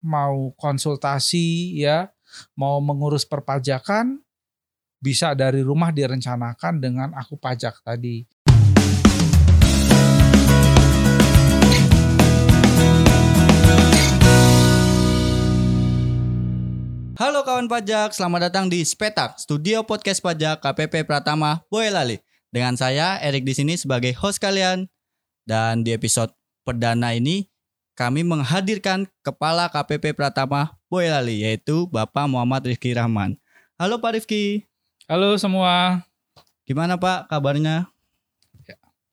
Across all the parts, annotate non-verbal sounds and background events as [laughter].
mau konsultasi ya, mau mengurus perpajakan bisa dari rumah direncanakan dengan aku pajak tadi. Halo kawan pajak, selamat datang di Spetak, studio podcast pajak KPP Pratama Boyolali. Dengan saya Erik di sini sebagai host kalian dan di episode perdana ini kami menghadirkan Kepala KPP Pratama Boyolali yaitu Bapak Muhammad Rifki Rahman. Halo Pak Rifki. Halo semua. Gimana Pak kabarnya?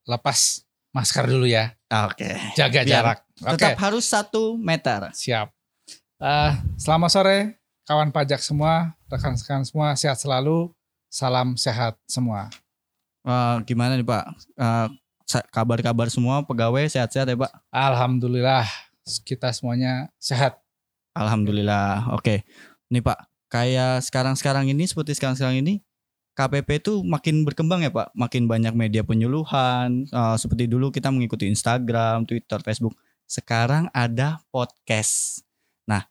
Lepas masker dulu ya. Oke. Jaga Biar jarak. Tetap harus satu meter. Siap. Eh, selamat sore kawan pajak semua, rekan-rekan semua sehat selalu. Salam sehat semua. Eh, gimana nih Pak? Sa- kabar-kabar semua pegawai sehat-sehat ya Pak? Alhamdulillah kita semuanya sehat. Alhamdulillah. Oke. Nih Pak, kayak sekarang-sekarang ini seperti sekarang-sekarang ini KPP itu makin berkembang ya Pak. Makin banyak media penyuluhan. Eh, seperti dulu kita mengikuti Instagram, Twitter, Facebook. Sekarang ada podcast. Nah,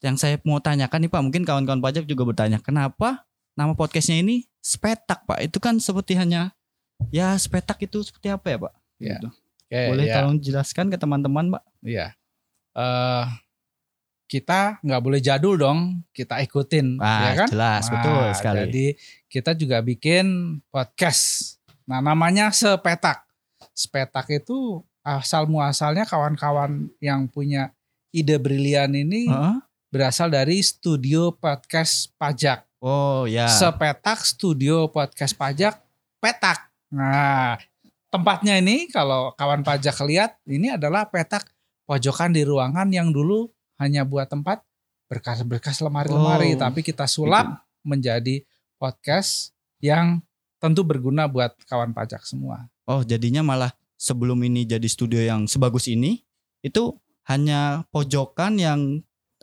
yang saya mau tanyakan nih Pak, mungkin kawan-kawan pajak juga bertanya, kenapa nama podcastnya ini Spetak Pak? Itu kan seperti hanya ya Spetak itu seperti apa ya Pak? Ya. Gitu. Oke, Boleh ya. tolong jelaskan ke teman-teman Pak? Iya. Eh, kita nggak boleh jadul dong, kita ikutin, Ah, ya kan? jelas, betul Nah, sekali. Jadi kita juga bikin podcast. Nah, namanya Sepetak. Sepetak itu asal muasalnya kawan-kawan yang punya ide brilian ini Heeh. berasal dari studio podcast pajak. Oh ya. Sepetak studio podcast pajak petak. Nah, tempatnya ini kalau kawan pajak lihat ini adalah petak pojokan di ruangan yang dulu hanya buat tempat berkas-berkas lemari-lemari, Oh, tapi kita sulap menjadi podcast yang tentu berguna buat kawan pajak semua. Oh, jadinya malah sebelum ini jadi studio yang sebagus ini, itu hanya pojokan yang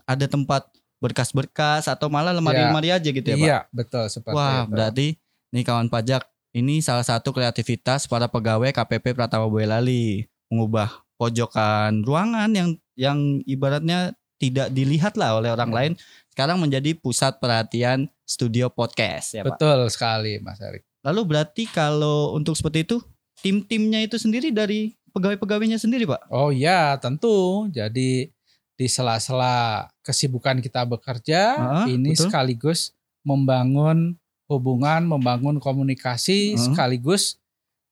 ada tempat berkas-berkas atau malah lemari-lemari aja gitu ya, Pak? Iya, betul seperti Wah, itu. berarti nih kawan pajak, ini salah satu kreativitas para pegawai KPP Pratama Boyolali mengubah pojokan ruangan yang yang ibaratnya tidak dilihat lah oleh orang Ya. lain sekarang menjadi pusat perhatian studio podcast ya, Pak. Betul sekali, Mas Erik. Lalu berarti kalau untuk seperti itu, tim-timnya itu sendiri dari pegawai-pegawainya sendiri, Pak? Oh iya, tentu. Jadi di sela-sela kesibukan kita bekerja, Ah, ini betul. sekaligus membangun hubungan, membangun komunikasi, Ah. sekaligus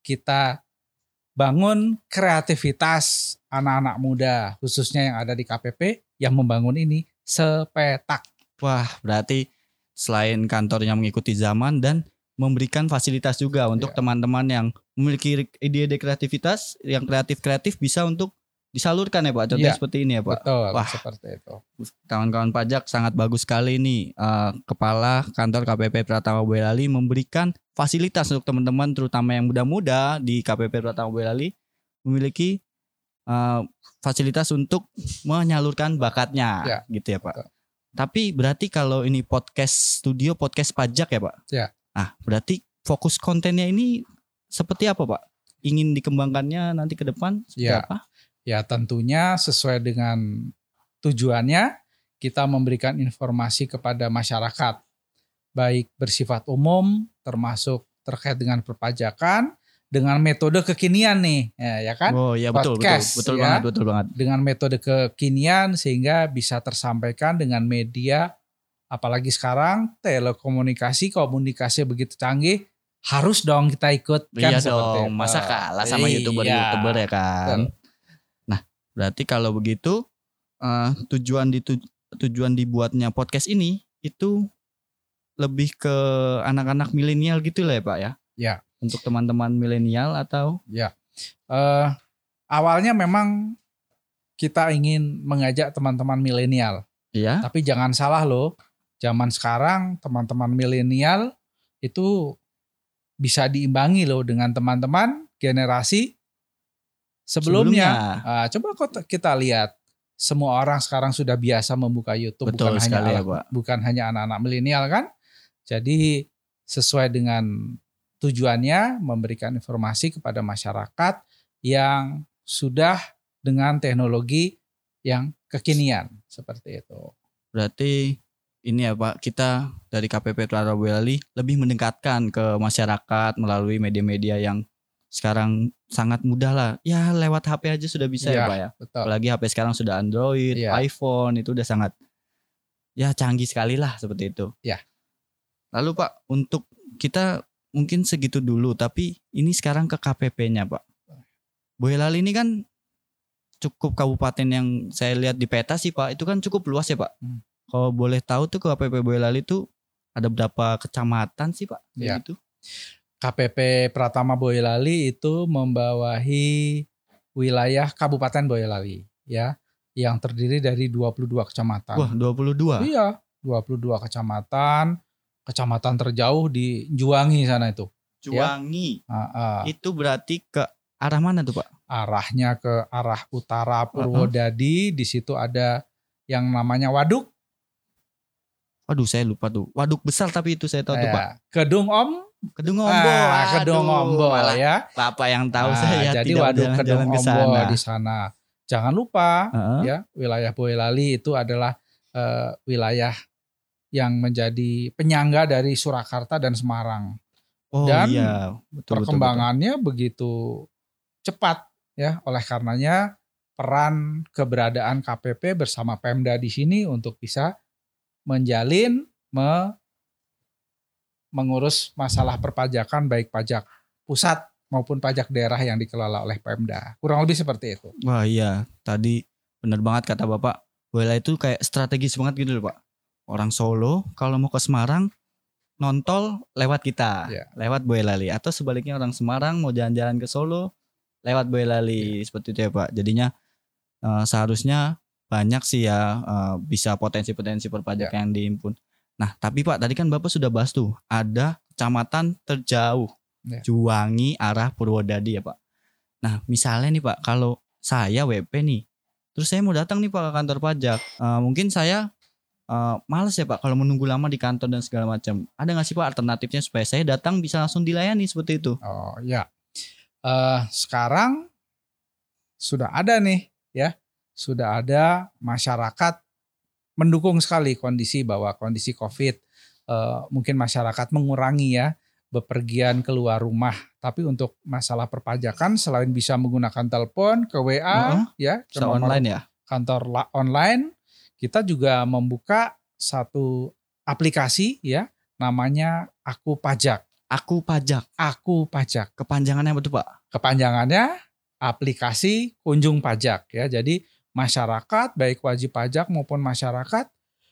kita bangun kreativitas anak-anak muda, khususnya yang ada di KPP yang membangun ini sepetak. Wah, berarti selain kantornya mengikuti zaman dan memberikan fasilitas juga untuk Ya. teman-teman yang memiliki ide-ide kreativitas, yang kreatif-kreatif bisa untuk disalurkan ya Pak. Contohnya Ya. seperti ini ya Pak. Betul, Wah. seperti itu. Kawan-kawan pajak sangat bagus sekali nih eh, Kepala Kantor KPP Pratama Boyolali memberikan fasilitas untuk teman-teman terutama yang muda-muda di KPP Pratama Boyolali memiliki eh, fasilitas untuk menyalurkan bakatnya Ya, gitu ya Pak. betul. Tapi berarti kalau ini podcast studio podcast pajak ya Pak? Ya. Ah, berarti fokus kontennya ini seperti apa Pak? Ingin dikembangkannya nanti ke depan seperti Ya. apa? Ya tentunya sesuai dengan tujuannya kita memberikan informasi kepada masyarakat baik bersifat umum termasuk terkait dengan perpajakan dengan metode kekinian nih ya, ya kan Oh ya betul betul Podcast, betul ya. banget betul banget. dengan metode kekinian sehingga bisa tersampaikan dengan media apalagi sekarang telekomunikasi komunikasi begitu canggih harus dong kita ikut kan iya seperti dong, itu. masa kalah sama Iya, youtuber-youtuber ya kan. Nah, berarti kalau begitu eh, tujuan di tujuan dibuatnya podcast ini itu lebih ke anak-anak milenial gitu lah ya Pak ya? Ya. Untuk teman-teman milenial atau Ya, eh, awalnya memang kita ingin mengajak teman-teman milenial, ya? tapi jangan salah loh, zaman sekarang teman-teman milenial itu bisa diimbangi loh dengan teman-teman generasi sebelumnya. Ah, coba kok kita lihat, semua orang sekarang sudah biasa membuka YouTube, Betul bukan hanya sekali ya anak- Pak. bukan hanya anak-anak milenial kan. Jadi sesuai dengan tujuannya memberikan informasi kepada masyarakat yang sudah dengan teknologi yang kekinian seperti itu. Berarti ini ya Pak, kita dari KPP Boyolali lebih mendekatkan ke masyarakat melalui media-media yang sekarang sangat mudah lah. Ya lewat HP aja sudah bisa ya, ya Pak ya. Betul. Apalagi HP sekarang sudah Android, ya. iPhone itu udah sangat ya canggih sekali lah seperti itu. Ya. Lalu Pak, untuk kita mungkin segitu dulu, tapi ini sekarang ke KPP-nya Pak. Boyolali ini kan cukup kabupaten yang saya lihat di peta sih Pak, itu kan cukup luas ya Pak. Hmm. Kalau boleh tahu tuh KPP Boyolali itu ada berapa kecamatan sih Pak? Ya. Gitu. KPP Pratama Boyolali itu membawahi wilayah Kabupaten Boyolali ya yang terdiri dari 22 kecamatan. Wah, 22. Iya, 22 kecamatan. Kecamatan terjauh di Juwangi sana itu. Juwangi. Ya? Uh, uh. Itu berarti ke arah mana tuh, Pak? Arahnya ke arah utara Purwodadi, uh -huh. di situ ada yang namanya Waduk. Waduh saya lupa tuh. Waduk besar tapi itu saya tahu ya. tuh Pak. Kedung Om. Kedung Ombo. Ah, Kedung Ombo ya. Bapak yang tahu nah, saya jadi tidak Waduk Kedung Ombo di sana. Jangan lupa uh -huh. ya wilayah Boyolali itu adalah uh, wilayah yang menjadi penyangga dari Surakarta dan Semarang. Oh dan iya, betul, perkembangannya betul, betul. begitu cepat ya. Oleh karenanya peran keberadaan KPP bersama Pemda di sini untuk bisa menjalin me, mengurus masalah perpajakan baik pajak pusat maupun pajak daerah yang dikelola oleh Pemda. Kurang lebih seperti itu. Wah iya, tadi benar banget kata Bapak. Bola itu kayak strategis banget gitu loh Pak. Orang Solo kalau mau ke Semarang nontol lewat kita, yeah. lewat Boyolali atau sebaliknya orang Semarang mau jalan-jalan ke Solo lewat Boyolali yeah. seperti itu ya Pak. Jadinya uh, seharusnya banyak sih ya uh, bisa potensi-potensi perpajakan yeah. yang diimpun. Nah, tapi Pak tadi kan Bapak sudah bahas tuh ada kecamatan terjauh yeah. Juwangi arah Purwodadi ya Pak. Nah, misalnya nih Pak, kalau saya WP nih, terus saya mau datang nih Pak ke kantor pajak, uh, mungkin saya uh, males ya Pak kalau menunggu lama di kantor dan segala macam. Ada nggak sih Pak alternatifnya supaya saya datang bisa langsung dilayani seperti itu? Oh ya, uh, sekarang sudah ada nih ya sudah ada masyarakat mendukung sekali kondisi bahwa kondisi COVID uh, mungkin masyarakat mengurangi ya bepergian keluar rumah. Tapi untuk masalah perpajakan selain bisa menggunakan telepon ke WA uh -huh. ya ke online ya kantor online kita juga membuka satu aplikasi ya namanya Aku Pajak. Aku Pajak. Aku Pajak. Kepanjangannya betul Pak? Kepanjangannya aplikasi kunjung pajak ya. Jadi masyarakat baik wajib pajak maupun masyarakat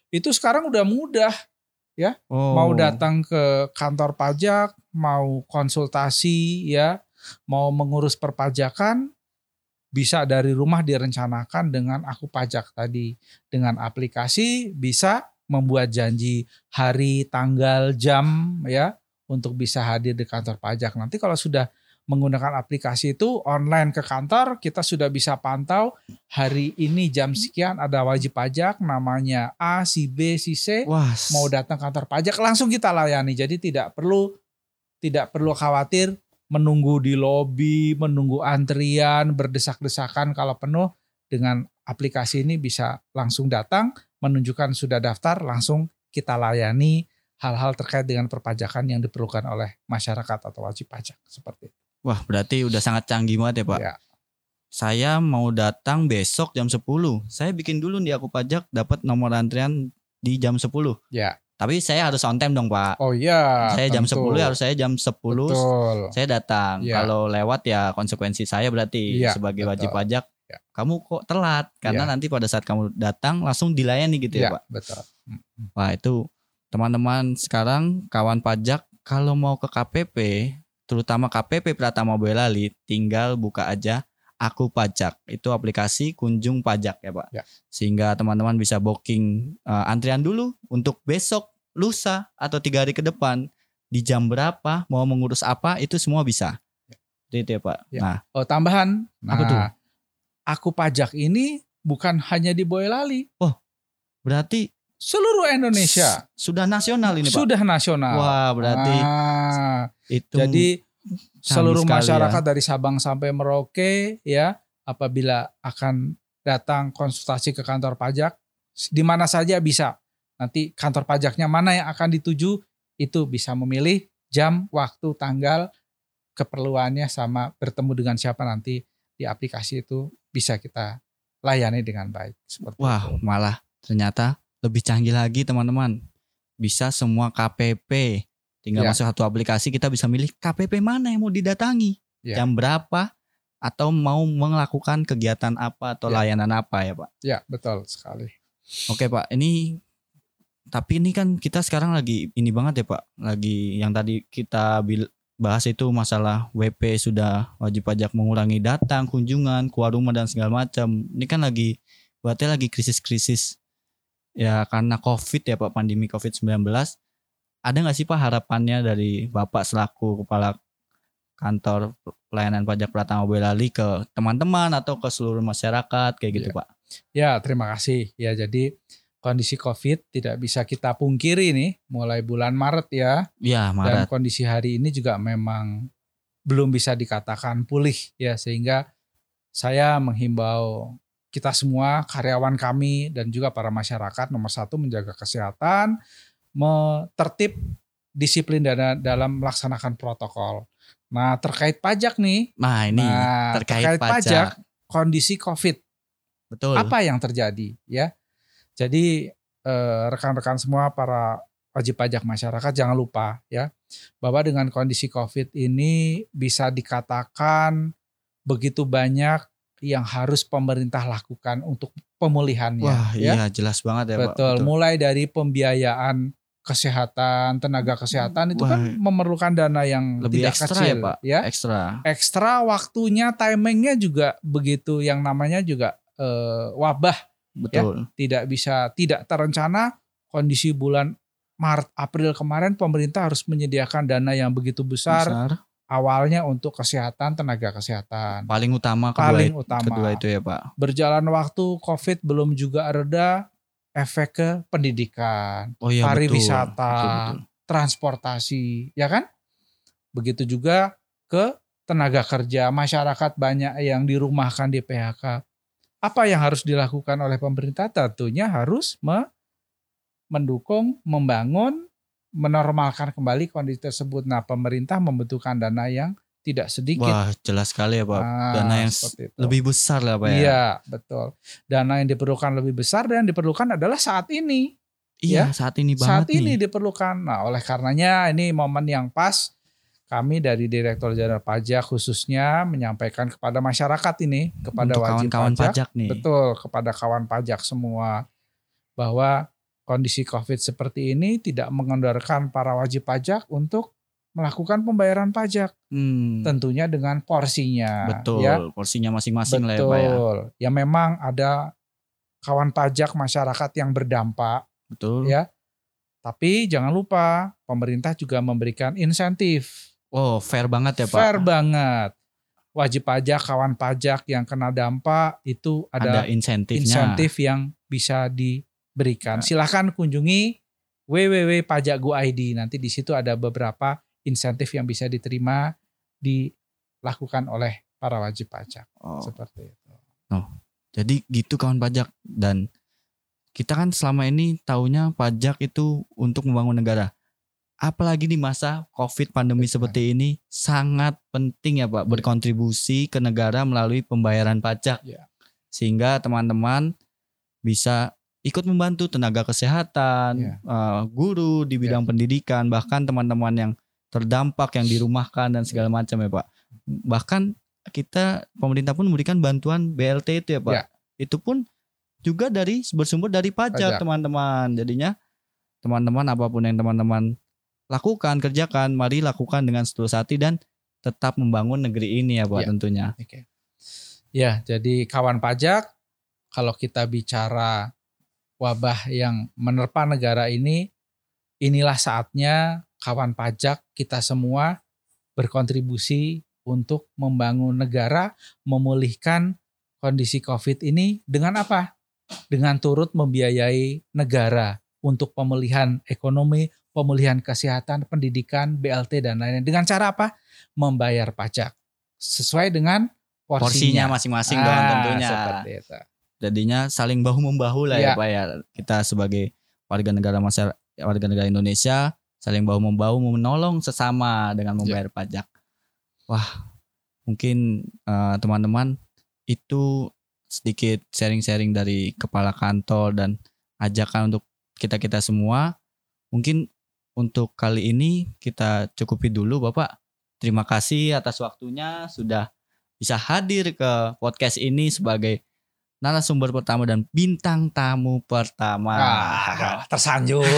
itu sekarang udah mudah ya. Oh. mau datang ke kantor pajak mau konsultasi ya. Mau mengurus perpajakan bisa dari rumah direncanakan dengan aku pajak tadi. Dengan aplikasi bisa membuat janji hari tanggal jam ya untuk bisa hadir di kantor pajak. Nanti kalau sudah menggunakan aplikasi itu online ke kantor kita sudah bisa pantau hari ini jam sekian ada wajib pajak namanya A si B si C Wah. mau datang kantor pajak langsung kita layani jadi tidak perlu tidak perlu khawatir menunggu di lobi menunggu antrian berdesak-desakan kalau penuh dengan aplikasi ini bisa langsung datang menunjukkan sudah daftar langsung kita layani hal-hal terkait dengan perpajakan yang diperlukan oleh masyarakat atau wajib pajak seperti itu. Wah, berarti udah sangat canggih banget ya, Pak. Ya. Saya mau datang besok jam 10. Saya bikin dulu nih aku pajak dapat nomor antrian di jam 10. Ya. Tapi saya harus on time dong, Pak. Oh iya. Saya tentu. jam 10 harus saya jam 10 Betul. saya datang. Ya. Kalau lewat ya konsekuensi saya berarti ya, sebagai betul. wajib pajak ya. kamu kok telat karena ya. nanti pada saat kamu datang langsung dilayani gitu ya, ya Pak. betul. Wah, itu teman-teman sekarang kawan pajak kalau mau ke KPP terutama KPP Pratama Boyolali tinggal buka aja Aku Pajak. Itu aplikasi kunjung pajak ya Pak. Ya. Sehingga teman-teman bisa booking uh, antrian dulu untuk besok, lusa atau tiga hari ke depan di jam berapa mau mengurus apa itu semua bisa. Ya. Itu ya Pak. Ya. Nah, oh tambahan. Nah, apa tuh? Aku Pajak ini bukan hanya di Boyolali. Oh, berarti seluruh Indonesia. Sudah nasional ini Pak? Sudah nasional. Wah berarti ah, itu jadi seluruh ya. masyarakat ya. dari Sabang sampai Merauke ya apabila akan datang konsultasi ke kantor pajak di mana saja bisa. Nanti kantor pajaknya mana yang akan dituju itu bisa memilih jam, waktu, tanggal, keperluannya sama bertemu dengan siapa nanti di aplikasi itu bisa kita layani dengan baik. Seperti Wah, itu. malah ternyata lebih canggih lagi teman-teman. Bisa semua KPP. Tinggal ya. masuk satu aplikasi kita bisa milih KPP mana yang mau didatangi. Ya. Jam berapa atau mau melakukan kegiatan apa atau ya. layanan apa ya Pak? Ya betul sekali. Oke Pak, ini tapi ini kan kita sekarang lagi ini banget ya Pak, lagi yang tadi kita bahas itu masalah WP sudah wajib pajak mengurangi datang, kunjungan, keluar rumah dan segala macam. Ini kan lagi berarti lagi krisis-krisis ya karena COVID ya Pak, pandemi COVID-19. Ada nggak sih Pak harapannya dari Bapak selaku kepala kantor pelayanan pajak Pratama Boyolali ke teman-teman atau ke seluruh masyarakat kayak gitu ya. Pak? Ya, terima kasih. Ya, jadi kondisi COVID tidak bisa kita pungkiri nih mulai bulan Maret ya. Iya, Maret. Dan kondisi hari ini juga memang belum bisa dikatakan pulih ya sehingga saya menghimbau kita semua karyawan kami dan juga para masyarakat nomor satu menjaga kesehatan, tertib disiplin dalam melaksanakan protokol. Nah terkait pajak nih, nah ini nah, terkait, terkait pajak. pajak kondisi COVID, betul. Apa yang terjadi ya? Jadi eh, rekan-rekan semua para wajib pajak masyarakat jangan lupa ya bahwa dengan kondisi Covid ini bisa dikatakan begitu banyak yang harus pemerintah lakukan untuk pemulihannya. Wah, ya. iya jelas banget ya Betul. Pak. Betul. Mulai dari pembiayaan kesehatan, tenaga kesehatan itu kan Wah, kan memerlukan dana yang lebih tidak ekstra kecil, ya, Pak. Ya. Ekstra. Ekstra waktunya, timingnya juga begitu. Yang namanya juga eh, wabah Ya, Betul. Ya, tidak bisa tidak terencana kondisi bulan Maret April kemarin pemerintah harus menyediakan dana yang begitu besar, besar. Awalnya untuk kesehatan tenaga kesehatan. Paling utama kedua, paling utama. Kedua itu ya Pak. Berjalan waktu COVID belum juga reda, efek ke pendidikan, oh, iya, pariwisata, betul. Betul, betul. transportasi, ya kan? Begitu juga ke tenaga kerja masyarakat banyak yang dirumahkan di PHK apa yang harus dilakukan oleh pemerintah? Tentunya harus me mendukung, membangun, menormalkan kembali kondisi tersebut. Nah, pemerintah membutuhkan dana yang tidak sedikit. Wah, jelas sekali ya Pak. Nah, dana yang lebih besar lah Pak ya. Iya, betul. Dana yang diperlukan lebih besar dan diperlukan adalah saat ini. Iya, ya? saat ini banget Saat ini diperlukan. Nah, oleh karenanya ini momen yang pas kami dari Direktur Jenderal Pajak khususnya menyampaikan kepada masyarakat ini, kepada Untuk wajib kawan -kawan pajak, pajak nih. betul kepada kawan pajak semua bahwa kondisi COVID seperti ini tidak mengendorkan para wajib pajak untuk melakukan pembayaran pajak, hmm. tentunya dengan porsinya. Betul, ya. porsinya masing-masing lah ya Pak ya. Ya memang ada kawan pajak masyarakat yang berdampak, betul. Ya, tapi jangan lupa pemerintah juga memberikan insentif Oh, fair banget ya Pak. Fair banget. Wajib pajak, kawan pajak yang kena dampak itu ada, ada insentifnya. insentif yang bisa diberikan. Nah. Silahkan kunjungi www.pajak.go.id. Nanti di situ ada beberapa insentif yang bisa diterima dilakukan oleh para wajib pajak. Oh. Seperti itu. Oh. Jadi gitu kawan pajak dan kita kan selama ini taunya pajak itu untuk membangun negara apalagi di masa Covid pandemi Betul. seperti ini sangat penting ya Pak ya. berkontribusi ke negara melalui pembayaran pajak. Ya. Sehingga teman-teman bisa ikut membantu tenaga kesehatan, ya. uh, guru di bidang ya. pendidikan, bahkan teman-teman yang terdampak yang dirumahkan dan segala macam ya Pak. Bahkan kita pemerintah pun memberikan bantuan BLT itu ya Pak. Ya. Itu pun juga dari bersumber dari pajak teman-teman. Jadinya teman-teman apa pun yang teman-teman lakukan, kerjakan, mari lakukan dengan setulus hati dan tetap membangun negeri ini ya Pak ya. tentunya. Oke. Ya, jadi kawan pajak kalau kita bicara wabah yang menerpa negara ini, inilah saatnya kawan pajak kita semua berkontribusi untuk membangun negara, memulihkan kondisi Covid ini dengan apa? Dengan turut membiayai negara untuk pemulihan ekonomi, pemulihan kesehatan, pendidikan, BLT dan lain-lain. Dengan cara apa? Membayar pajak sesuai dengan porsinya masing-masing ah, dong tentunya. Seperti itu. Jadinya saling bahu membahu lah ya, Iya. Pak ya. Kita sebagai warga negara masyarakat warga negara Indonesia saling bahu membahu menolong sesama dengan Iya. membayar pajak. Wah, mungkin eh, teman-teman itu sedikit sharing-sharing dari kepala kantor dan ajakan untuk kita-kita semua. Mungkin untuk kali ini kita cukupi dulu Bapak. Terima kasih atas waktunya sudah bisa hadir ke podcast ini sebagai narasumber pertama dan bintang tamu pertama. Ah, [laughs] tersanjung. [laughs]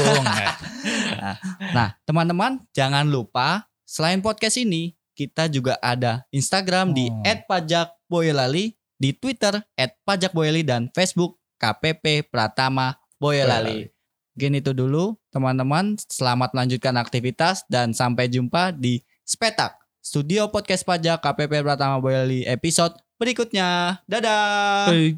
Nah, teman-teman jangan lupa selain podcast ini kita juga ada Instagram di Oh. @pajakboyolali, di Twitter @pajakboyolali dan Facebook KPP Pratama Boyolali. Mungkin itu dulu teman-teman. Selamat melanjutkan aktivitas dan sampai jumpa di Spetak Studio Podcast Pajak KPP Pratama Boyolali episode berikutnya. Dadah. Eh,